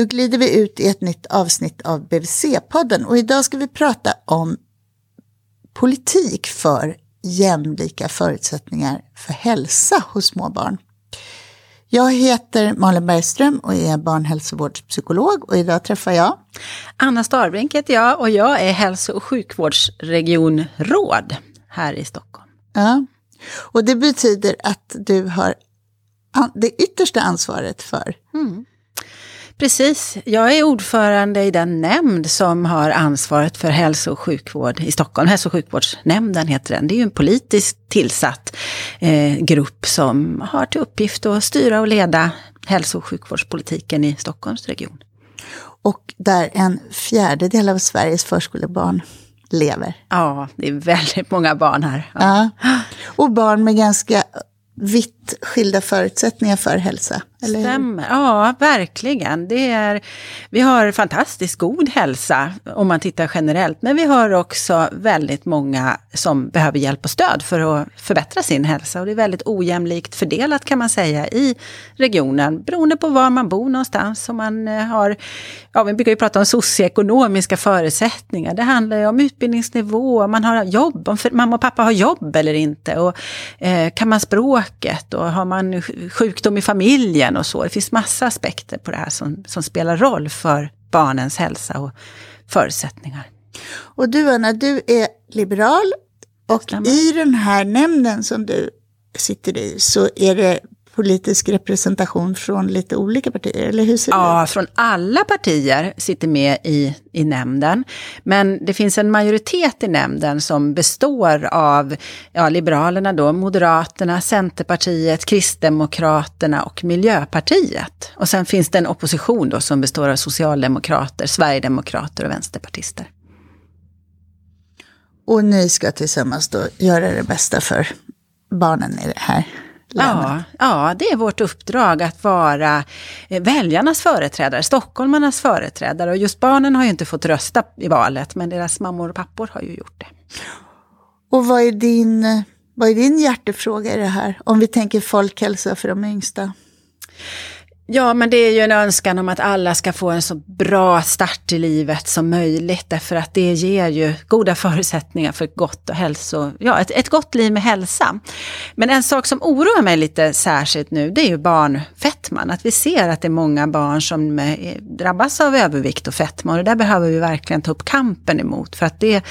Då glider vi ut i ett nytt avsnitt av BVC-podden och idag ska vi prata om politik för jämlika förutsättningar för hälsa hos små barn. Jag heter Malin Bergström och är barnhälsovårdspsykolog och idag träffar jag Anna Starbrink heter jag och jag är hälso och sjukvårdsregionråd här i Stockholm. Ja, och det betyder att du har det yttersta ansvaret för mm. Precis. Jag är ordförande i den nämnd som har ansvaret för hälso och sjukvård i Stockholm. Hälso och sjukvårdsnämnden heter den. Det är ju en politiskt tillsatt eh, grupp som har till uppgift att styra och leda hälso och sjukvårdspolitiken i Stockholms region. Och där en fjärdedel av Sveriges förskolebarn lever. Ja, det är väldigt många barn här. Ja. ja. Och barn med ganska vitt skilda förutsättningar för hälsa. Eller Stämmer, ja verkligen. Det är, vi har fantastiskt god hälsa om man tittar generellt, men vi har också väldigt många som behöver hjälp och stöd för att förbättra sin hälsa. Och det är väldigt ojämlikt fördelat kan man säga i regionen, beroende på var man bor någonstans. Om man eh, har, ja, vi brukar ju prata om socioekonomiska förutsättningar. Det handlar ju om utbildningsnivå, om man har jobb, om mamma och pappa har jobb eller inte. Och, eh, kan man språket och har man sjukdom i familjen miljön och så. Det finns massa aspekter på det här som, som spelar roll för barnens hälsa och förutsättningar. Och du Anna, du är liberal och Stämmer. i den här nämnden som du sitter i så är det politisk representation från lite olika partier, eller hur ser det Ja, från alla partier sitter med i, i nämnden. Men det finns en majoritet i nämnden som består av ja, Liberalerna, då, Moderaterna, Centerpartiet, Kristdemokraterna och Miljöpartiet. Och sen finns det en opposition då som består av Socialdemokrater, Sverigedemokrater och Vänsterpartister. Och ni ska tillsammans då göra det bästa för barnen i det här Ja, ja, det är vårt uppdrag att vara eh, väljarnas företrädare, stockholmarnas företrädare. Och just barnen har ju inte fått rösta i valet, men deras mammor och pappor har ju gjort det. Och vad är din, vad är din hjärtefråga i det här? Om vi tänker folkhälsa för de yngsta. Ja, men det är ju en önskan om att alla ska få en så bra start i livet som möjligt. Därför att det ger ju goda förutsättningar för ett gott, och hälso, ja, ett, ett gott liv med hälsa. Men en sak som oroar mig lite särskilt nu, det är ju barnfettman. Att vi ser att det är många barn som eh, drabbas av övervikt och fetma. Och det där behöver vi verkligen ta upp kampen emot. För att det,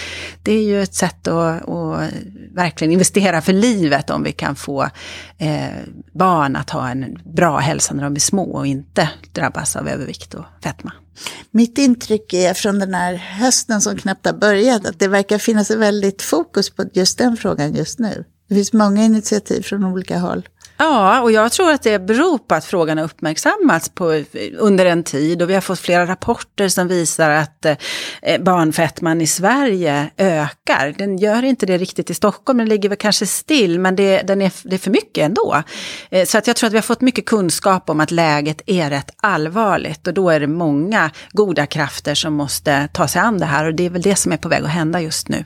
det är ju ett sätt att, att verkligen investera för livet om vi kan få eh, barn att ha en bra hälsa när de är små och inte drabbas av övervikt och fetma. Mitt intryck är från den här hösten som knappt har börjat att det verkar finnas ett väldigt fokus på just den frågan just nu. Det finns många initiativ från olika håll. Ja, och jag tror att det beror på att frågan har uppmärksammats på, under en tid och vi har fått flera rapporter som visar att eh, barnfettman i Sverige ökar. Den gör inte det riktigt i Stockholm, den ligger väl kanske still, men det, den är, det är för mycket ändå. Eh, så att jag tror att vi har fått mycket kunskap om att läget är rätt allvarligt och då är det många goda krafter som måste ta sig an det här och det är väl det som är på väg att hända just nu.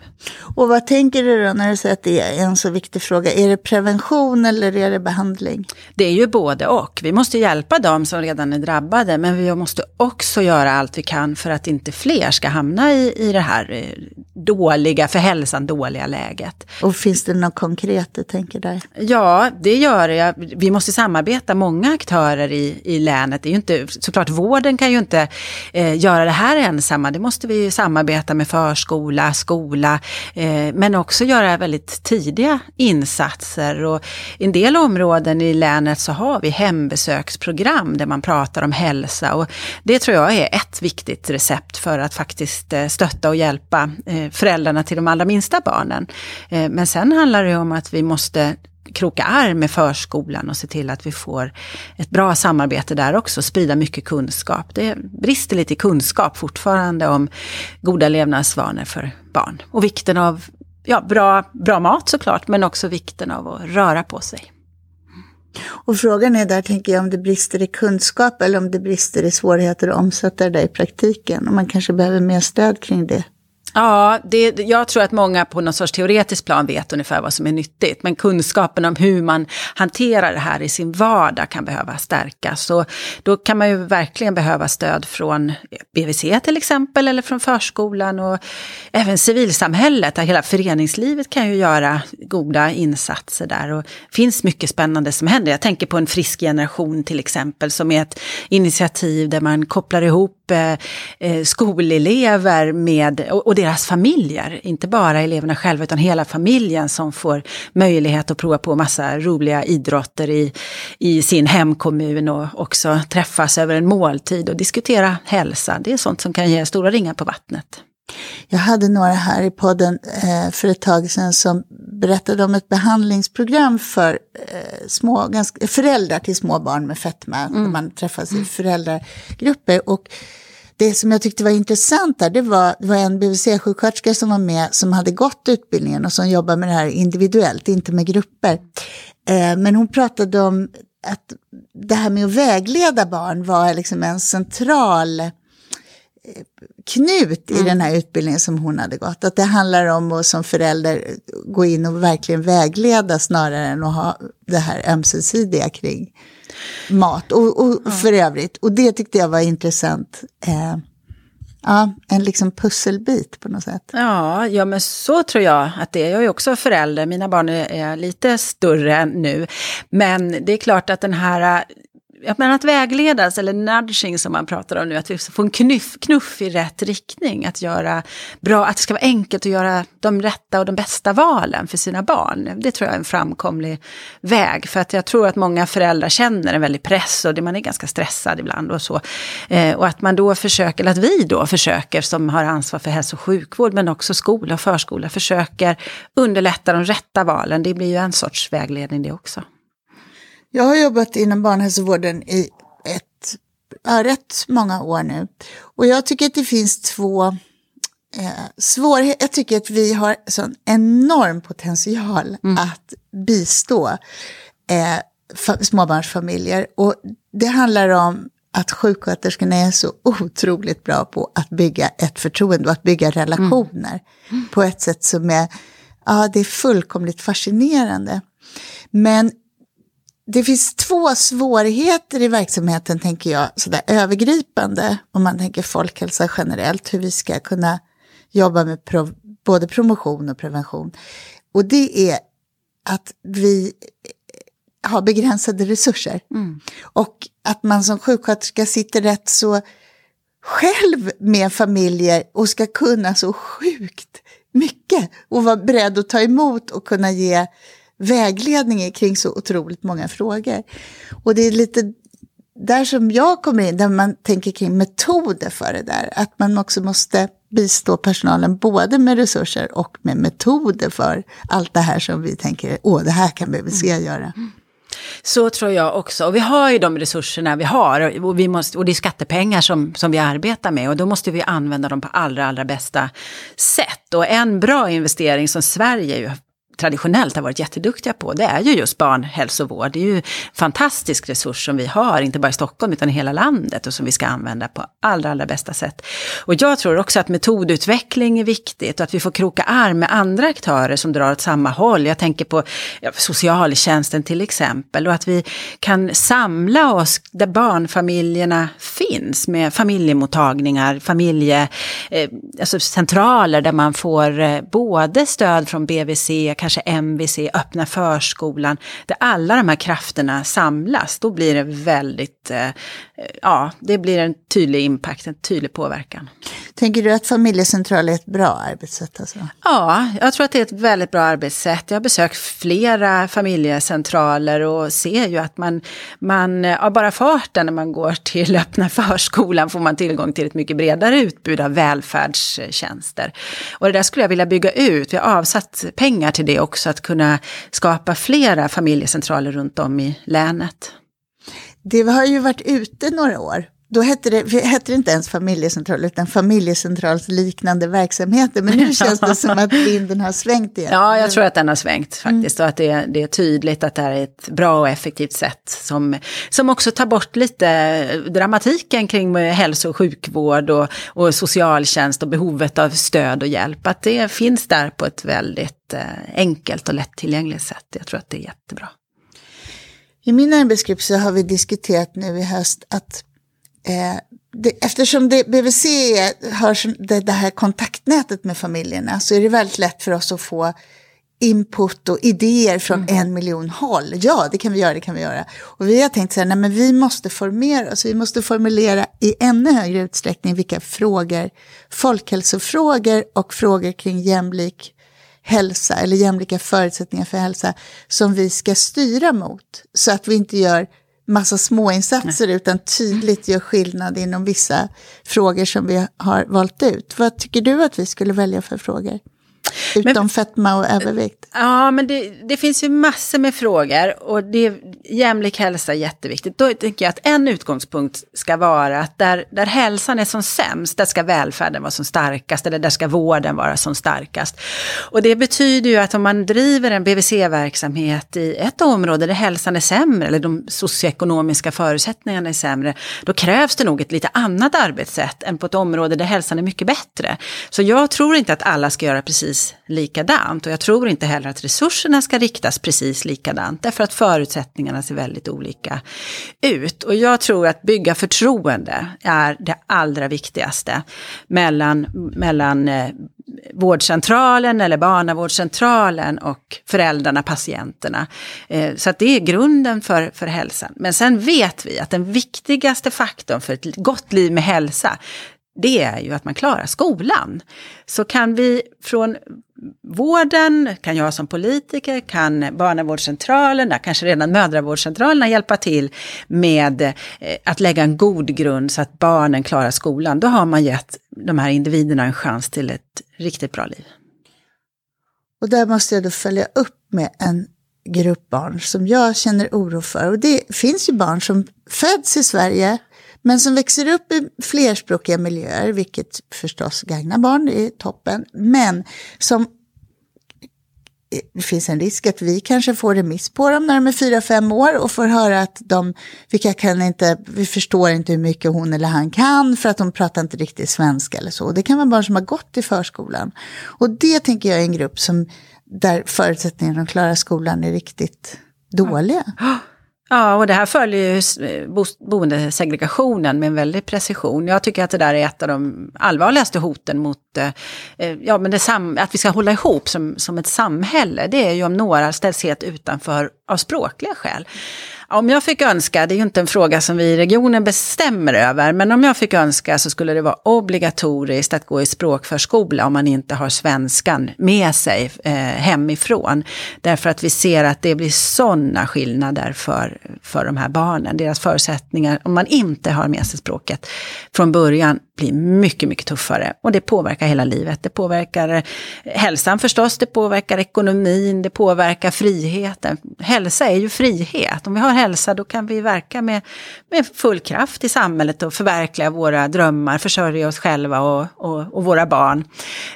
Och vad tänker du då när du säger att det är en så viktig fråga? Är det prevention eller är det behandling? Behandling? Det är ju både och. Vi måste hjälpa dem som redan är drabbade, men vi måste också göra allt vi kan för att inte fler ska hamna i, i det här eh, dåliga, för hälsan dåliga läget. Och finns det något konkret du tänker där? Ja, det gör jag. Vi måste samarbeta många aktörer i, i länet. Det är ju inte, såklart, vården kan ju inte eh, göra det här ensamma. Det måste vi samarbeta med förskola, skola, eh, men också göra väldigt tidiga insatser. Och en del områden områden i länet så har vi hembesöksprogram där man pratar om hälsa och det tror jag är ett viktigt recept för att faktiskt eh, stötta och hjälpa eh, föräldrarna till de allra minsta barnen. Eh, men sen handlar det om att vi måste kroka arm med förskolan och se till att vi får ett bra samarbete där också, sprida mycket kunskap. Det brister lite i kunskap fortfarande om goda levnadsvanor för barn. Och vikten av ja, bra, bra mat såklart, men också vikten av att röra på sig. Och frågan är där, tänker jag, om det brister i kunskap eller om det brister i svårigheter att omsätta det där i praktiken. Och man kanske behöver mer stöd kring det. Ja, det, jag tror att många på någon sorts teoretisk plan vet ungefär vad som är nyttigt. Men kunskapen om hur man hanterar det här i sin vardag kan behöva stärkas. Så då kan man ju verkligen behöva stöd från BVC till exempel, eller från förskolan och även civilsamhället. Hela föreningslivet kan ju göra goda insatser där. Och det finns mycket spännande som händer. Jag tänker på en frisk generation till exempel, som är ett initiativ där man kopplar ihop eh, eh skolelever med, och, och deras familjer, inte bara eleverna själva utan hela familjen som får möjlighet att prova på massa roliga idrotter i, i sin hemkommun och också träffas över en måltid och diskutera hälsa. Det är sånt som kan ge stora ringar på vattnet. Jag hade några här i podden eh, för ett tag sedan som berättade om ett behandlingsprogram för eh, små, ganska, föräldrar till små barn med fetma. Mm. Man träffas i föräldragrupper. Och det som jag tyckte var intressant där, det var, det var en BVC-sjuksköterska som var med som hade gått utbildningen och som jobbar med det här individuellt, inte med grupper. Eh, men hon pratade om att det här med att vägleda barn var liksom en central eh, knut i mm. den här utbildningen som hon hade gått. Att det handlar om att som förälder gå in och verkligen vägleda snarare än att ha det här ömsesidiga kring mat och, och ja. för övrigt. Och det tyckte jag var intressant. Eh, ja, en liksom pusselbit på något sätt. Ja, ja, men så tror jag att det är. Jag är också förälder, mina barn är lite större nu. Men det är klart att den här men att vägledas, eller nudging som man pratar om nu, att vi får en knuff, knuff i rätt riktning. Att göra bra, att det ska vara enkelt att göra de rätta och de bästa valen för sina barn. Det tror jag är en framkomlig väg. För att jag tror att många föräldrar känner en väldig press och man är ganska stressad ibland och så. Eh, och att man då försöker, eller att vi då försöker som har ansvar för hälso och sjukvård, men också skola och förskola, försöker underlätta de rätta valen. Det blir ju en sorts vägledning det också. Jag har jobbat inom barnhälsovården i ett, ja, rätt många år nu. Och jag tycker att det finns två eh, svårigheter. Jag tycker att vi har sån enorm potential mm. att bistå eh, småbarnsfamiljer. Och det handlar om att sjuksköterskorna är så otroligt bra på att bygga ett förtroende och att bygga relationer mm. på ett sätt som är, ja, det är fullkomligt fascinerande. Men det finns två svårigheter i verksamheten, tänker jag, sådär övergripande, om man tänker folkhälsa generellt, hur vi ska kunna jobba med prov, både promotion och prevention. Och det är att vi har begränsade resurser. Mm. Och att man som sjuksköterska sitter rätt så själv med familjer och ska kunna så sjukt mycket och vara beredd att ta emot och kunna ge vägledning kring så otroligt många frågor. Och det är lite där som jag kommer in, där man tänker kring metoder för det där. Att man också måste bistå personalen både med resurser och med metoder för allt det här som vi tänker, åh, det här kan BVC mm. göra. Så tror jag också. Och vi har ju de resurserna vi har. Och, vi måste, och det är skattepengar som, som vi arbetar med. Och då måste vi använda dem på allra, allra bästa sätt. Och en bra investering som Sverige ju traditionellt har varit jätteduktiga på, det är ju just barnhälsovård. Det är ju en fantastisk resurs som vi har, inte bara i Stockholm utan i hela landet och som vi ska använda på allra, allra bästa sätt. Och jag tror också att metodutveckling är viktigt och att vi får kroka arm med andra aktörer som drar åt samma håll. Jag tänker på ja, socialtjänsten till exempel och att vi kan samla oss där barnfamiljerna finns med familjemottagningar, familje, eh, alltså centraler där man får eh, både stöd från BVC, kanske MVC, öppna förskolan, där alla de här krafterna samlas, då blir det väldigt, eh, ja, det blir en tydlig impact, en tydlig påverkan. Tänker du att familjecentral är ett bra arbetssätt? Alltså? Ja, jag tror att det är ett väldigt bra arbetssätt. Jag har besökt flera familjecentraler och ser ju att man, man av bara farten när man går till öppna förskolan får man tillgång till ett mycket bredare utbud av välfärdstjänster. Och det där skulle jag vilja bygga ut. Vi har avsatt pengar till det också, att kunna skapa flera familjecentraler runt om i länet. Det har ju varit ute några år då hette det, hette det inte ens familjecentral utan familjecentralsliknande verksamheter. Men nu känns det som att vinden har svängt igen. Ja, jag tror att den har svängt faktiskt. Mm. Och att det, det är tydligt att det här är ett bra och effektivt sätt som, som också tar bort lite dramatiken kring hälso och sjukvård och, och socialtjänst och behovet av stöd och hjälp. Att det finns där på ett väldigt eh, enkelt och lättillgängligt sätt. Jag tror att det är jättebra. I min arbetsgrupp så har vi diskuterat nu i höst att eh, det, eftersom det, BVC har det, det här kontaktnätet med familjerna så är det väldigt lätt för oss att få input och idéer från mm. en miljon håll. Ja, det kan vi göra, det kan vi göra. Och vi har tänkt så här, nej men vi måste formera oss, vi måste formulera i ännu högre utsträckning vilka frågor, folkhälsofrågor och frågor kring jämlik hälsa eller jämlika förutsättningar för hälsa som vi ska styra mot. Så att vi inte gör massa småinsatser Nej. utan tydligt gör skillnad inom vissa frågor som vi har valt ut. Vad tycker du att vi skulle välja för frågor? Utom men, fetma och övervikt. Ja, men det, det, finns ju massor med frågor och det, jämlik hälsa är jätteviktigt. Då tycker jag att en utgångspunkt ska vara att där, där hälsan är som sämst, där ska välfärden vara som starkast eller där ska vården vara som starkast. Och det betyder ju att om man driver en BVC-verksamhet i ett område där hälsan är sämre eller de socioekonomiska förutsättningarna är sämre, då krävs det nog ett lite annat arbetssätt än på ett område där hälsan är mycket bättre. Så jag tror inte att alla ska göra precis likadant och jag tror inte heller att resurserna ska riktas precis likadant därför att förutsättningarna ser väldigt olika ut. Och jag tror att bygga förtroende är det allra viktigaste mellan, mellan eh, vårdcentralen eller barnavårdscentralen och föräldrarna, patienterna. Eh, så att det är grunden för, för hälsan. Men sen vet vi att den viktigaste faktorn för ett gott liv med hälsa, det är ju att man klarar skolan. Så kan vi från vården, kan jag som politiker, kan barnavårdscentralerna, kanske redan mödravårdscentralerna hjälpa till med eh, att lägga en god grund så att barnen klarar skolan. Då har man gett de här individerna en chans till ett riktigt bra liv. Och där måste jag då följa upp med en grupp barn som jag känner oro för. Och det finns ju barn som föds i Sverige men som växer upp i flerspråkiga miljöer, vilket förstås gagnar barn, det är toppen. Men som det finns en risk att vi kanske får remiss på dem när de är fyra fem år och får höra att de, vilka kan inte, vi förstår inte hur mycket hon eller han kan för att de pratar inte riktigt svenska eller så. Det kan vara barn som har gått i förskolan. Och det tänker jag är en grupp som, där förutsättningarna att klara skolan är riktigt dåliga. Ja. Ja, och det här följer ju eh, boendesegregationen med en väldig precision. Jag tycker att det där är ett av de allvarligaste hoten mot Eh, eh, ja, men det att vi ska hålla ihop som, som ett samhälle. Det är ju om några ställs helt utanför av språkliga skäl. Om jag fick önska, det är ju inte en fråga som vi i regionen bestämmer över, men om jag fick önska så skulle det vara obligatoriskt att gå i språkförskola om man inte har svenskan med sig eh, hemifrån. Därför att vi ser att det blir sådana skillnader för, för de här barnen. Deras förutsättningar, om man inte har med sig språket från början, blir mycket, mycket tuffare. Och det påverkar hela livet. Det påverkar eh, hälsan förstås, det påverkar ekonomin, det påverkar friheten. Hälsa är ju frihet. Om vi har hälsa då kan vi verka med, med full kraft i samhället och förverkliga våra drömmar, försörja oss själva och, och, och våra barn.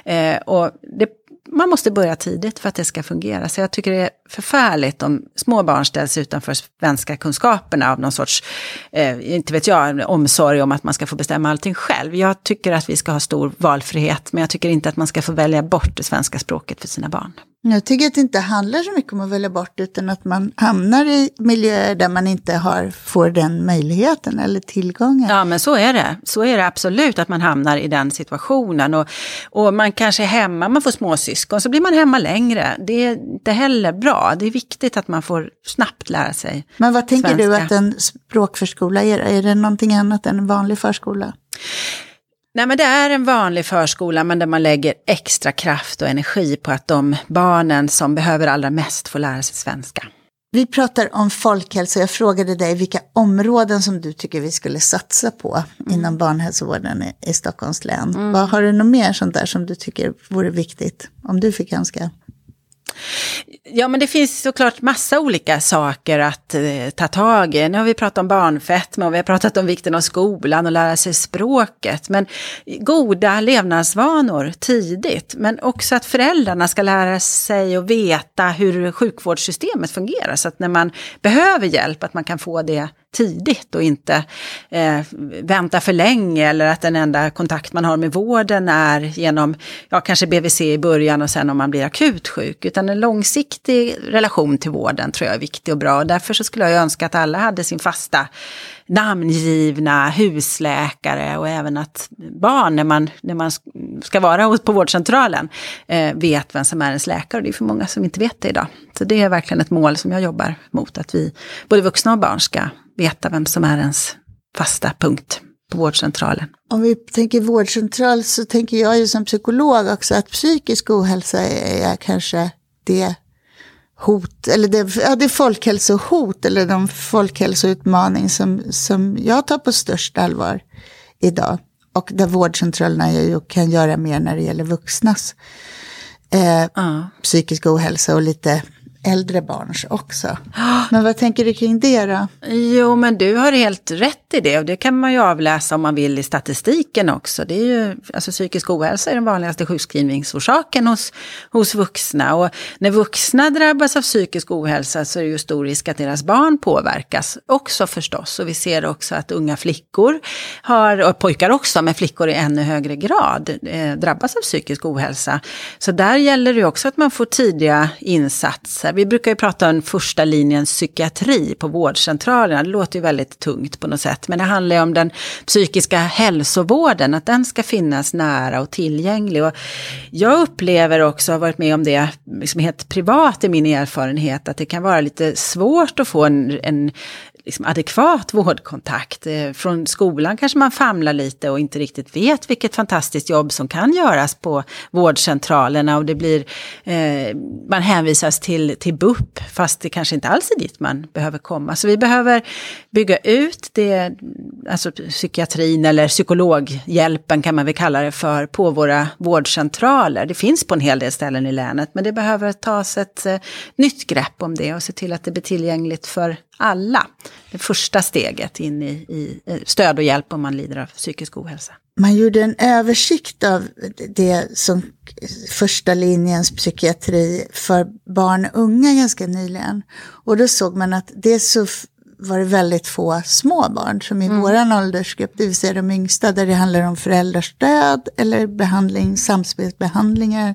Eh, och det man måste börja tidigt för att det ska fungera. Så jag tycker det är förfärligt om små barn ställs utanför svenska kunskaperna av någon sorts, eh, inte vet jag, omsorg om att man ska få bestämma allting själv. Jag tycker att vi ska ha stor valfrihet, men jag tycker inte att man ska få välja bort det svenska språket för sina barn. Jag tycker att det inte handlar så mycket om att välja bort, utan att man hamnar i miljöer där man inte har, får den möjligheten eller tillgången. Ja, men så är det. Så är det absolut, att man hamnar i den situationen. Och, och man kanske är hemma, man får småsyskon, så blir man hemma längre. Det är inte heller bra. Det är viktigt att man får snabbt lära sig Men vad tänker svenska. du att en språkförskola är? Är det någonting annat än en vanlig förskola? Nej, men det är en vanlig förskola, men där man lägger extra kraft och energi på att de barnen som behöver allra mest får lära sig svenska. Vi pratar om folkhälsa. Jag frågade dig vilka områden som du tycker vi skulle satsa på mm. inom barnhälsovården i, Stockholms län. Mm. Vad, har du något mer sånt där som du tycker vore viktigt om du fick önska? Ja, men det finns såklart massa olika saker att eh, ta tag i. Nu har vi pratat om barnfetma och vi har pratat om vikten av skolan och lära sig språket. Men goda levnadsvanor tidigt, men också att föräldrarna ska lära sig och veta hur sjukvårdssystemet fungerar. Så att när man behöver hjälp, att man kan få det tidigt och inte eh, vänta för länge eller att den enda kontakt man har med vården är genom, ja kanske BVC i början och sen om man blir akut sjuk. Utan en långsiktig relation till vården tror jag är viktig och bra. Och därför så skulle jag önska att alla hade sin fasta namngivna husläkare och även att barn när man, när man ska vara på vårdcentralen eh, vet vem som är ens läkare. Och det är för många som inte vet det idag. Så det är verkligen ett mål som jag jobbar mot, att vi, både vuxna och barn, ska veta vem som är ens fasta punkt på vårdcentralen. Om vi tänker vårdcentral så tänker jag ju som psykolog också att psykisk ohälsa är kanske det hot, eller det, ja, det folkhälsohot eller de folkhälsoutmaning som, som jag tar på störst allvar idag. Och där vårdcentralerna ju kan göra mer när det gäller vuxnas eh, uh. psykisk ohälsa och lite äldre barns också. Men vad tänker du kring det då? Jo, men du har helt rätt i det och det kan man ju avläsa om man vill i statistiken också. Det är ju, alltså psykisk ohälsa är den vanligaste sjukskrivningsorsaken hos, hos vuxna. Och när vuxna drabbas av psykisk ohälsa så är det ju stor risk att deras barn påverkas också förstås. Och vi ser också att unga flickor har, och pojkar också, men flickor i ännu högre grad eh, drabbas av psykisk ohälsa. Så där gäller det ju också att man får tidiga insatser vi brukar ju prata om första linjens psykiatri på vårdcentralerna. Det låter ju väldigt tungt på något sätt. Men det handlar ju om den psykiska hälsovården, att den ska finnas nära och tillgänglig. Och jag upplever också, har varit med om det liksom helt privat i min erfarenhet, att det kan vara lite svårt att få en, en liksom adekvat vårdkontakt. Eh, från skolan kanske man famlar lite och inte riktigt vet vilket fantastiskt jobb som kan göras på vårdcentralerna och det blir, eh, man hänvisas till, till BUP fast det kanske inte alls är dit man behöver komma. Så vi behöver bygga ut det, alltså psykiatrin eller psykologhjälpen kan man väl kalla det för, på våra vårdcentraler. Det finns på en hel del ställen i länet men det behöver tas ett eh, nytt grepp om det och se till att det blir tillgängligt för alla. Det första steget in i, i stöd och hjälp om man lider av psykisk ohälsa. Man gjorde en översikt av det som första linjens psykiatri för barn och unga ganska nyligen. Och då såg man att det så var det väldigt få små barn som i mm. våran åldersgrupp, det vill säga de yngsta, där det handlar om föräldrarstöd eller behandling, samspelsbehandlingar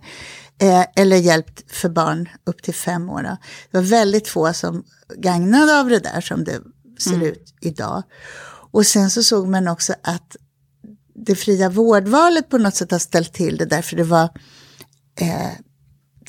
eh, eller hjälp för barn upp till fem år. Det var väldigt få som gagnade av det där som det ser mm. ut idag. Och sen så såg man också att det fria vårdvalet på något sätt har ställt till det därför det var eh,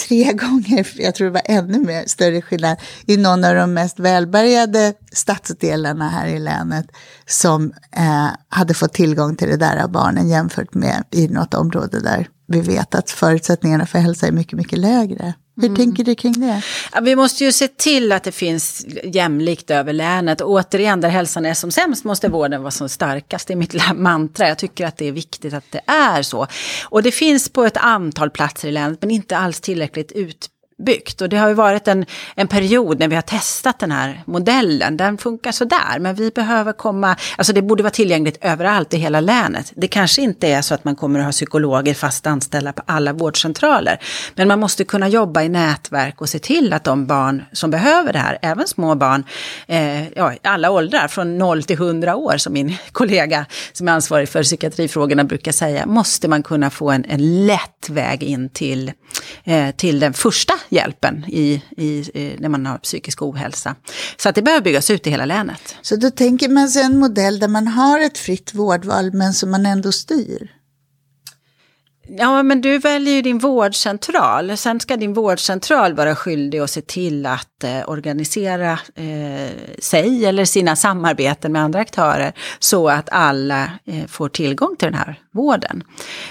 tre gånger, jag tror det var ännu mer större skillnad, i någon av de mest välbärgade stadsdelarna här i länet som eh, hade fått tillgång till det där av barnen jämfört med i något område där vi vet att förutsättningarna för hälsa är mycket, mycket lägre. Hur mm. tänker du kring det? Ja, vi måste ju se till att det finns jämlikt över länet. Och återigen, där hälsan är som sämst måste vården vara som starkast. Det är mitt mantra. Jag tycker att det är viktigt att det är så. Och det finns på ett antal platser i länet, men inte alls tillräckligt ut byggt. Och det har ju varit en, en period när vi har testat den här modellen. Den funkar sådär, men vi behöver komma, alltså det borde vara tillgängligt överallt i hela länet. Det kanske inte är så att man kommer att ha psykologer fast anställda på alla vårdcentraler. Men man måste kunna jobba i nätverk och se till att de barn som behöver det här, även små barn, eh, ja, alla åldrar, från 0 till 100 år som min kollega som är ansvarig för psykiatrifrågorna brukar säga, måste man kunna få en, en lätt väg in till, eh, till den första hjälpen i, i, eh, när man har psykisk ohälsa. Så att det behöver byggas ut i hela länet. Så då tänker man sig en modell där man har ett fritt vårdval men som man ändå styr? Ja, men du väljer ju din vårdcentral. Sen ska din vårdcentral vara skyldig att se till att eh, organisera eh, sig eller sina samarbeten med andra aktörer så att alla eh, får tillgång till den här vården.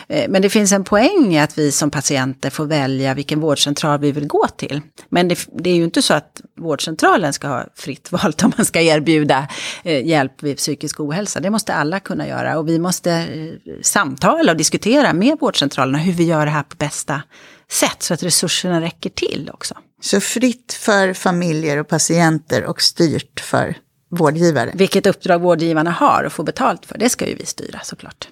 Eh, men det finns en poäng i att vi som patienter får välja vilken vårdcentral vi vill gå till. Men det, det är ju inte så att vårdcentralen ska ha fritt valt om man ska erbjuda eh, hjälp vid psykisk ohälsa. Det måste alla kunna göra och vi måste eh, samtala och diskutera med vårdcentralen vårdcentralerna hur vi gör det här på bästa sätt så att resurserna räcker till också. Så fritt för familjer och patienter och styrt för vårdgivare. Vilket uppdrag vårdgivarna har och får betalt för, det ska ju vi styra såklart.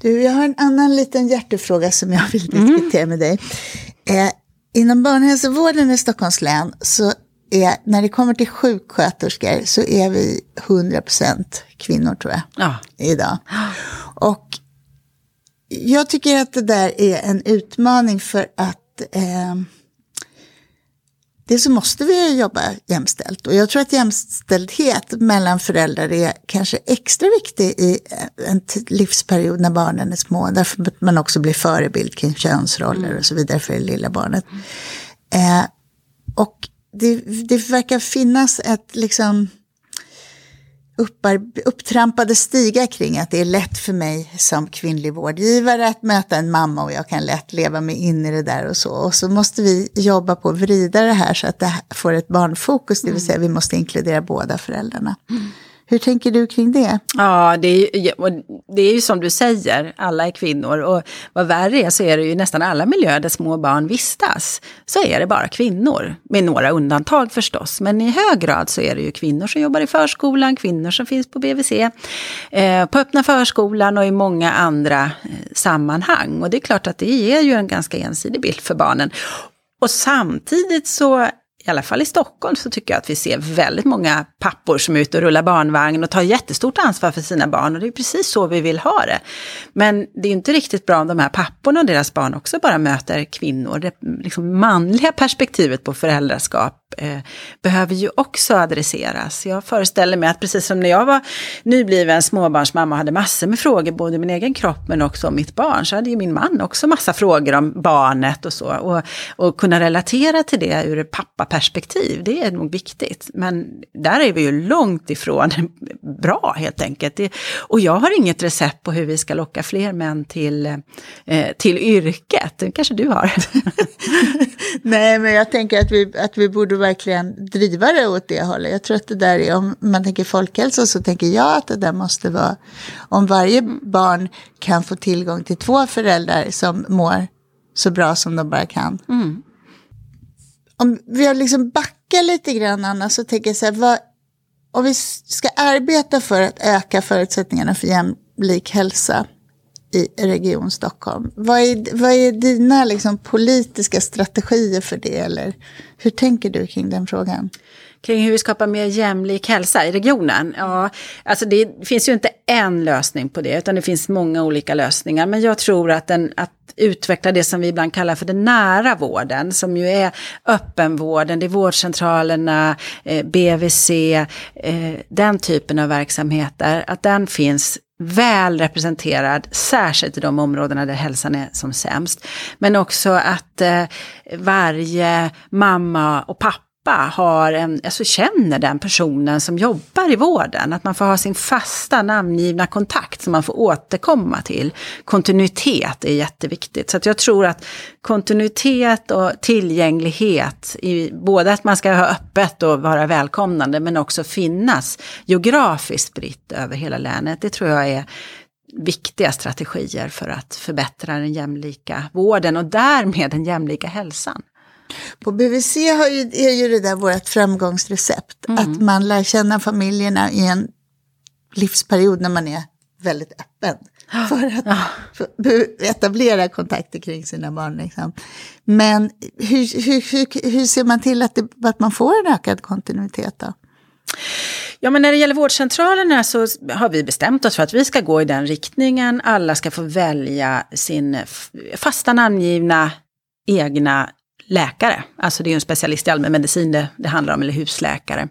Du, jag har en annan liten hjärtefråga som jag vill diskutera mm. med dig. Eh, inom barnhälsovården i Stockholms län så är, när det kommer till sjuksköterskor så är vi 100% kvinnor tror jag, ja. idag. Och jag tycker att det där är en utmaning för att eh, dels så måste vi jobba jämställt. Och jag tror att jämställdhet mellan föräldrar är kanske extra viktig i en livsperiod när barnen är små. Därför att man också blir förebild kring könsroller och så vidare för det lilla barnet. Eh, och det, det verkar finnas ett liksom upptrampade stigar kring att det är lätt för mig som kvinnlig vårdgivare att möta en mamma och jag kan lätt leva mig in i det där och så. Och så måste vi jobba på att vrida det här så att det får ett barnfokus, det vill säga vi måste inkludera båda föräldrarna. Mm. Hur tänker du kring det? Ja, det är, det är ju som du säger, alla är kvinnor. Och vad värre är så är det ju nästan alla miljöer där små barn vistas. Så är det bara kvinnor, med några undantag förstås. Men i hög grad så är det ju kvinnor som jobbar i förskolan, kvinnor som finns på BVC, eh, på öppna förskolan och i många andra eh, sammanhang. Och det är klart att det ger ju en ganska ensidig bild för barnen. Och samtidigt så i alla fall i Stockholm så tycker jag att vi ser väldigt många pappor som är ute och rullar barnvagn och tar jättestort ansvar för sina barn. Och det är precis så vi vill ha det. Men det är inte riktigt bra om de här papporna och deras barn också bara möter kvinnor. Det liksom manliga perspektivet på föräldraskap eh, behöver ju också adresseras. Jag föreställer mig att precis som när jag var nybliven småbarnsmamma och hade massor med frågor, både min egen kropp men också om mitt barn, så hade ju min man också massa frågor om barnet och så. Och, och kunna relatera till det ur pappaperspektiv, det är nog viktigt. Men där är vi ju långt ifrån bra helt enkelt. Det, och jag har inget recept på hur vi ska locka fler män till, eh, till yrket. Det kanske du har? Nej, men jag tänker att vi, att vi borde verkligen driva det åt det hållet. Jag tror att det där är, om man tänker folkhälsa så tänker jag att det där måste vara, om varje barn kan få tillgång till två föräldrar som mår så bra som de bara kan. Mm. Om vi har liksom backat lite grann Anna, så tänker jag så här, vad, om vi ska arbeta för att öka förutsättningarna för jämlik hälsa i Region Stockholm. Vad är, vad är dina liksom, politiska strategier för det? Eller hur tänker du kring den frågan? Kring hur vi skapar mer jämlik hälsa i regionen? Ja, alltså det finns ju inte en lösning på det, utan det finns många olika lösningar. Men jag tror att, den, att utveckla det som vi ibland kallar för den nära vården, som ju är öppenvården, det är vårdcentralerna, eh, BVC, eh, den typen av verksamheter, att den finns väl representerad, särskilt i de områdena där hälsan är som sämst. Men också att eh, varje mamma och pappa har en, alltså känner den personen som jobbar i vården. Att man får ha sin fasta namngivna kontakt som man får återkomma till. Kontinuitet är jätteviktigt. Så att jag tror att kontinuitet och tillgänglighet, i, både att man ska ha öppet och vara välkomnande, men också finnas geografiskt spritt över hela länet. Det tror jag är viktiga strategier för att förbättra den jämlika vården och därmed den jämlika hälsan. På BVC har ju, är ju det där vårt framgångsrecept. Mm. Att man lär känna familjerna i en livsperiod när man är väldigt öppen. För att för, etablera kontakter kring sina barn. Liksom. Men hur, hur, hur, hur ser man till att, det, att man får en ökad kontinuitet då? Ja, men när det gäller vårdcentralerna så har vi bestämt oss för att vi ska gå i den riktningen. Alla ska få välja sin fasta namngivna egna läkare. Alltså det är ju en specialist i allmänmedicin det, det handlar om, eller husläkare.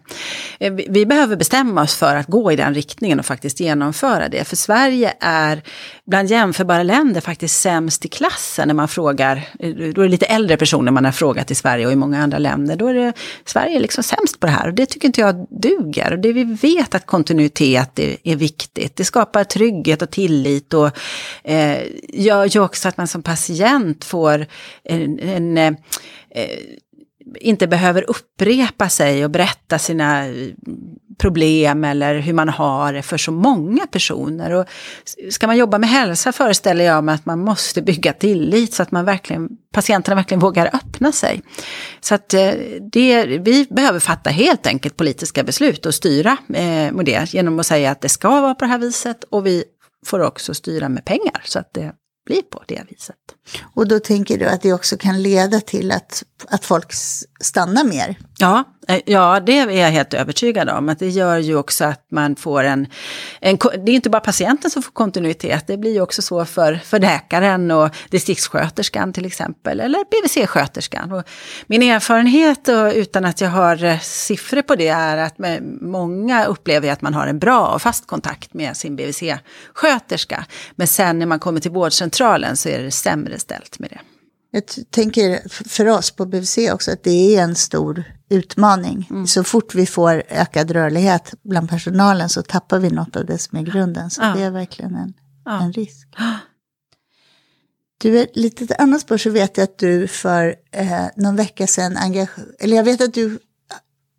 Eh, vi, vi, behöver bestämma oss för att gå i den riktningen och faktiskt genomföra det. För Sverige är bland jämförbara länder faktiskt sämst i klassen när man frågar, eh, då är det lite äldre personer man har frågat i Sverige och i många andra länder. Då är det, Sverige är liksom sämst på det här och det tycker inte jag duger. Och det vi vet att kontinuitet är, är viktigt. Det skapar trygghet och tillit och eh, gör ju också att man som patient får en, en eh, inte behöver upprepa sig och berätta sina problem eller hur man har det för så många personer. Och ska man jobba med hälsa föreställer jag mig att man måste bygga tillit så att man verkligen, patienterna verkligen vågar öppna sig. Så att eh, det, vi behöver fatta helt enkelt politiska beslut och styra eh, med det genom att säga att det ska vara på det här viset och vi får också styra med pengar så att det blir på det viset. Och då tänker du att det också kan leda till att, att folk stannar mer? Ja, Eh, ja, det är jag helt övertygad om. Att det gör ju också att man får en, en... Det är inte bara patienten som får kontinuitet, det blir ju också så för, för läkaren och distriktssköterskan till exempel, eller BVC-sköterskan. min erfarenhet, och utan att jag har eh, siffror på det, är att många upplever att man har en bra och fast kontakt med sin BVC-sköterska. Men sen när man kommer till vårdcentralen så är det sämre ställt med det. Jag tänker för oss på BVC också att det är en stor utmaning. Mm. Så fort vi får ökad rörlighet bland personalen så tappar vi något av det som är grunden. Så ja. det är verkligen en, ja. en risk. Du, ett litet annat spår så vet jag att du för eh, någon vecka sedan engagerade, eller jag vet att du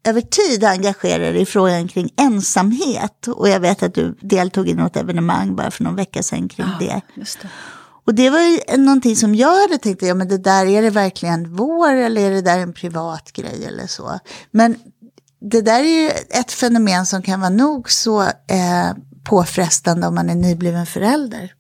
över tid engagerar dig i frågan kring ensamhet. Och jag vet att du deltog i något evenemang bara för någon vecka sedan kring ja, det. det. Och det var ju någonting som jag hade tänkt, ja men det där, är det verkligen vår eller är det där en privat grej eller så? Men det där är ju ett fenomen som kan vara nog så eh, påfrestande om man är nybliven förälder.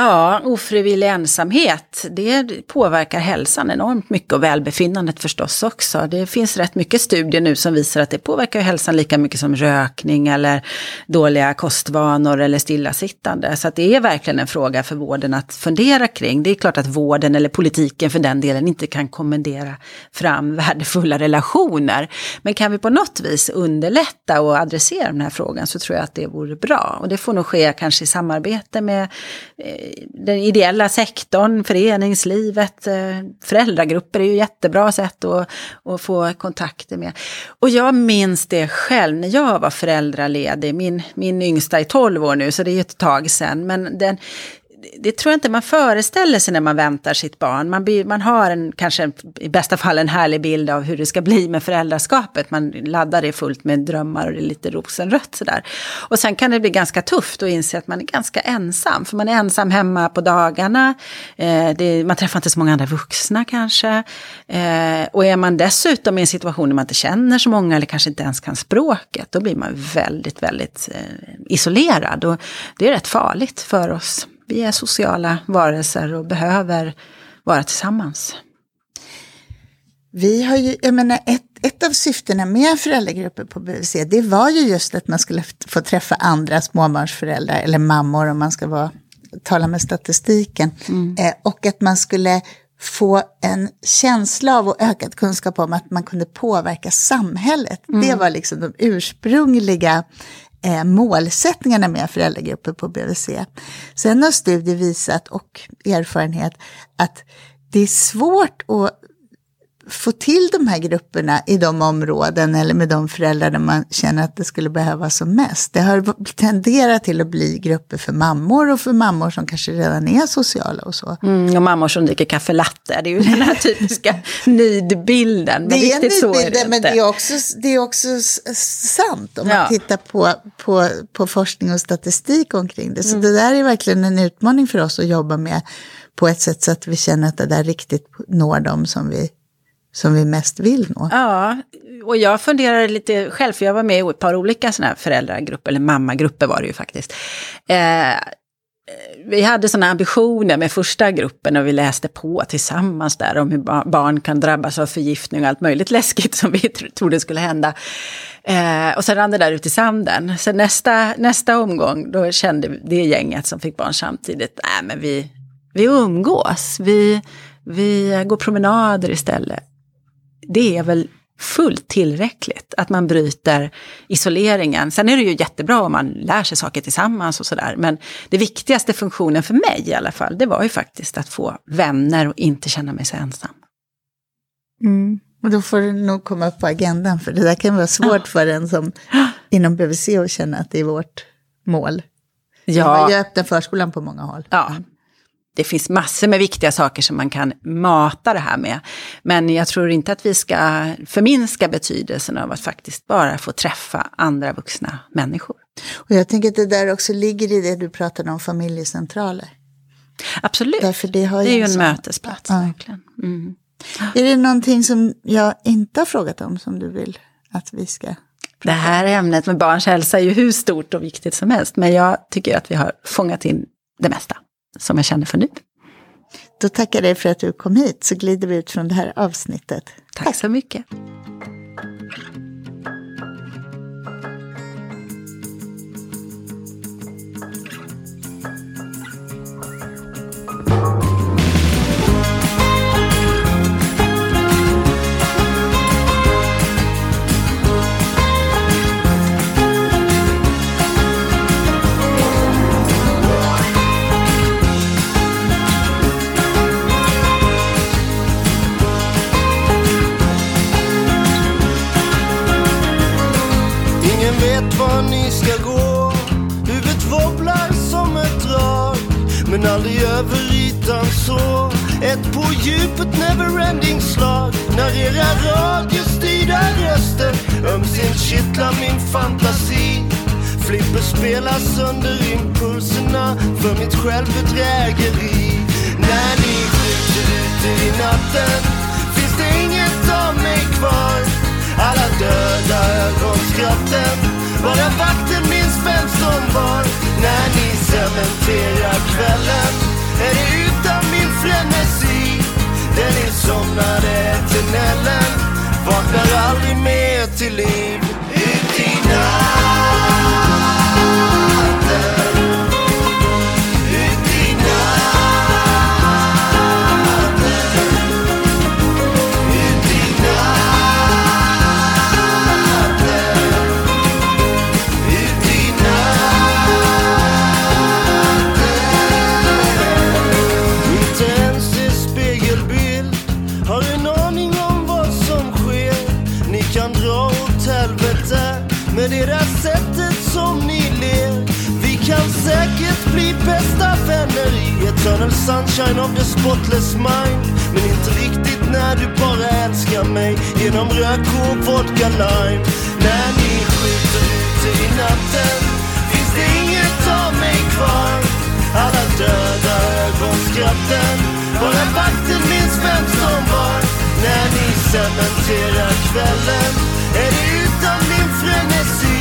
Ja, ofrivillig ensamhet, det påverkar hälsan enormt mycket och välbefinnandet förstås också. Det finns rätt mycket studier nu som visar att det påverkar hälsan lika mycket som rökning eller dåliga kostvanor eller stillasittande. Så det är verkligen en fråga för vården att fundera kring. Det är klart att vården eller politiken för den delen inte kan kommendera fram värdefulla relationer. Men kan vi på något vis underlätta och adressera den här frågan så tror jag att det vore bra. Och det får nog ske kanske i samarbete med eh, den ideella sektorn, föreningslivet, eh, föräldragrupper är ju jättebra sätt att, att få kontakter med. Och jag minns det själv när jag var föräldraledig. Min, min yngsta är 12 år nu, så det är ju ett tag sedan. Men den, det tror jag inte man föreställer sig när man väntar sitt barn. Man, blir, man har en, kanske i bästa fall en härlig bild av hur det ska bli med föräldraskapet. Man laddar det fullt med drömmar och det är lite rosenrött sådär. Och sen kan det bli ganska tufft att inse att man är ganska ensam. För man är ensam hemma på dagarna. Eh, det, man träffar inte så många andra vuxna kanske. Eh, och är man dessutom i en situation där man inte känner så många eller kanske inte ens kan språket. Då blir man väldigt, väldigt eh, isolerad. Och det är rätt farligt för oss vi är sociala varelser och behöver vara tillsammans. Vi har ju, jag menar, ett, ett av syftena med föräldragrupper på BVC, det var ju just att man skulle få träffa andra småbarnsföräldrar, eller mammor om man ska vara, tala med statistiken. Mm. Eh, och att man skulle få en känsla av och ökad kunskap om att man kunde påverka samhället. Mm. Det var liksom de ursprungliga eh, målsättningarna med föräldragrupper på BVC. Sen har studier visat och erfarenhet att det är svårt att få till de här grupperna i de områden eller med de föräldrar där man känner att det skulle behövas som mest. Det har tenderat till att bli grupper för mammor och för mammor som kanske redan är sociala och så. Mm, och mammor som dricker kaffe latte, det är ju den här typiska nidbilden. Men det är nidbilden, men det är, också, det är också sant om ja. man tittar på, på, på forskning och statistik omkring det. Så mm. det där är verkligen en utmaning för oss att jobba med på ett sätt så att vi känner att det där riktigt når dem som vi som vi mest vill nå. Ja, och jag funderade lite själv, för jag var med i ett par olika sådana här föräldragrupper, eller mammagrupper var det ju faktiskt. Eh, vi hade sådana ambitioner med första gruppen och vi läste på tillsammans där om hur barn kan drabbas av förgiftning och allt möjligt läskigt som vi trodde skulle hända. Eh, och sen rann det där ut i sanden. Sen nästa, nästa omgång, då kände det gänget som fick barn samtidigt, nej men vi, vi umgås, vi, vi går promenader istället det är väl fullt tillräckligt att man bryter isoleringen. Sen är det ju jättebra om man lär sig saker tillsammans och sådär. Men det viktigaste funktionen för mig i alla fall, det var ju faktiskt att få vänner och inte känna mig så ensam. Mm. Och då får det nog komma upp på agendan, för det där kan vara svårt ja. för en som inom BVC att känna att det är vårt mål. Ja. Vi öppnar förskolan på många håll. Ja, det finns massor med viktiga saker som man kan mata det här med. Men jag tror inte att vi ska förminska betydelsen av att faktiskt bara få träffa andra vuxna människor. Och jag tänker att det där också ligger i det du pratade om familjecentraler. Absolut, Därför det, har det är ju en sån- mötesplats. Ja. Verkligen. Mm. Är det någonting som jag inte har frågat om som du vill att vi ska? Det här ämnet med barns hälsa är ju hur stort och viktigt som helst. Men jag tycker att vi har fångat in det mesta som jag känner för nu. Då tackar jag dig för att du kom hit så glider vi ut från det här avsnittet. Tack så mycket. Utan så Ett på djupet neverending slag. När era radiostyrda röster ömsint kittlar min fantasi. Flipper spelar sönder impulserna för mitt självbedrägeri. När ni skjuter ut i natten finns det inget av mig kvar. Alla döda ögonskratten Bara vakten minns vem som var. När ni cementerar kvällen är det utan min frenesi? Den insomnade tunneln Vaknar aldrig mer till liv. Eternal sunshine of the spotless mind. Men inte riktigt när du bara älskar mig genom rök och vodka lime. När ni skjuter ute i natten finns det inget av mig kvar. Alla döda ögonskratten Bara vakten minns vem som var. När ni cementerar kvällen Är det utan min frenesi.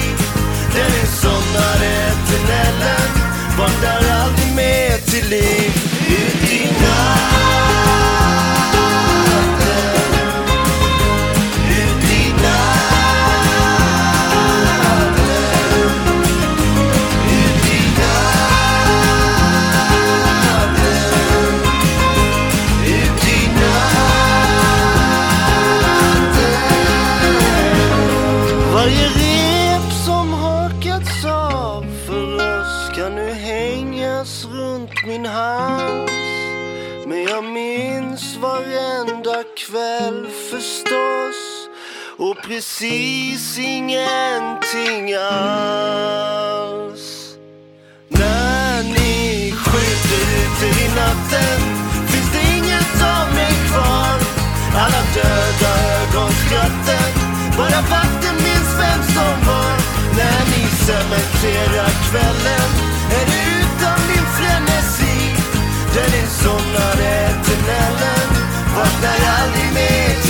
Den somnade eternellen. Vaknar aldrig mer till liv. Ut i och precis ingenting alls. När ni skjuter ut i natten finns det inget av mig kvar. Alla döda ögonskratten Bara vakten minns vem som var. När ni cementerar kvällen Är det utan min frenesi. Där ni insomnade eternellen. Vaknar aldrig mer.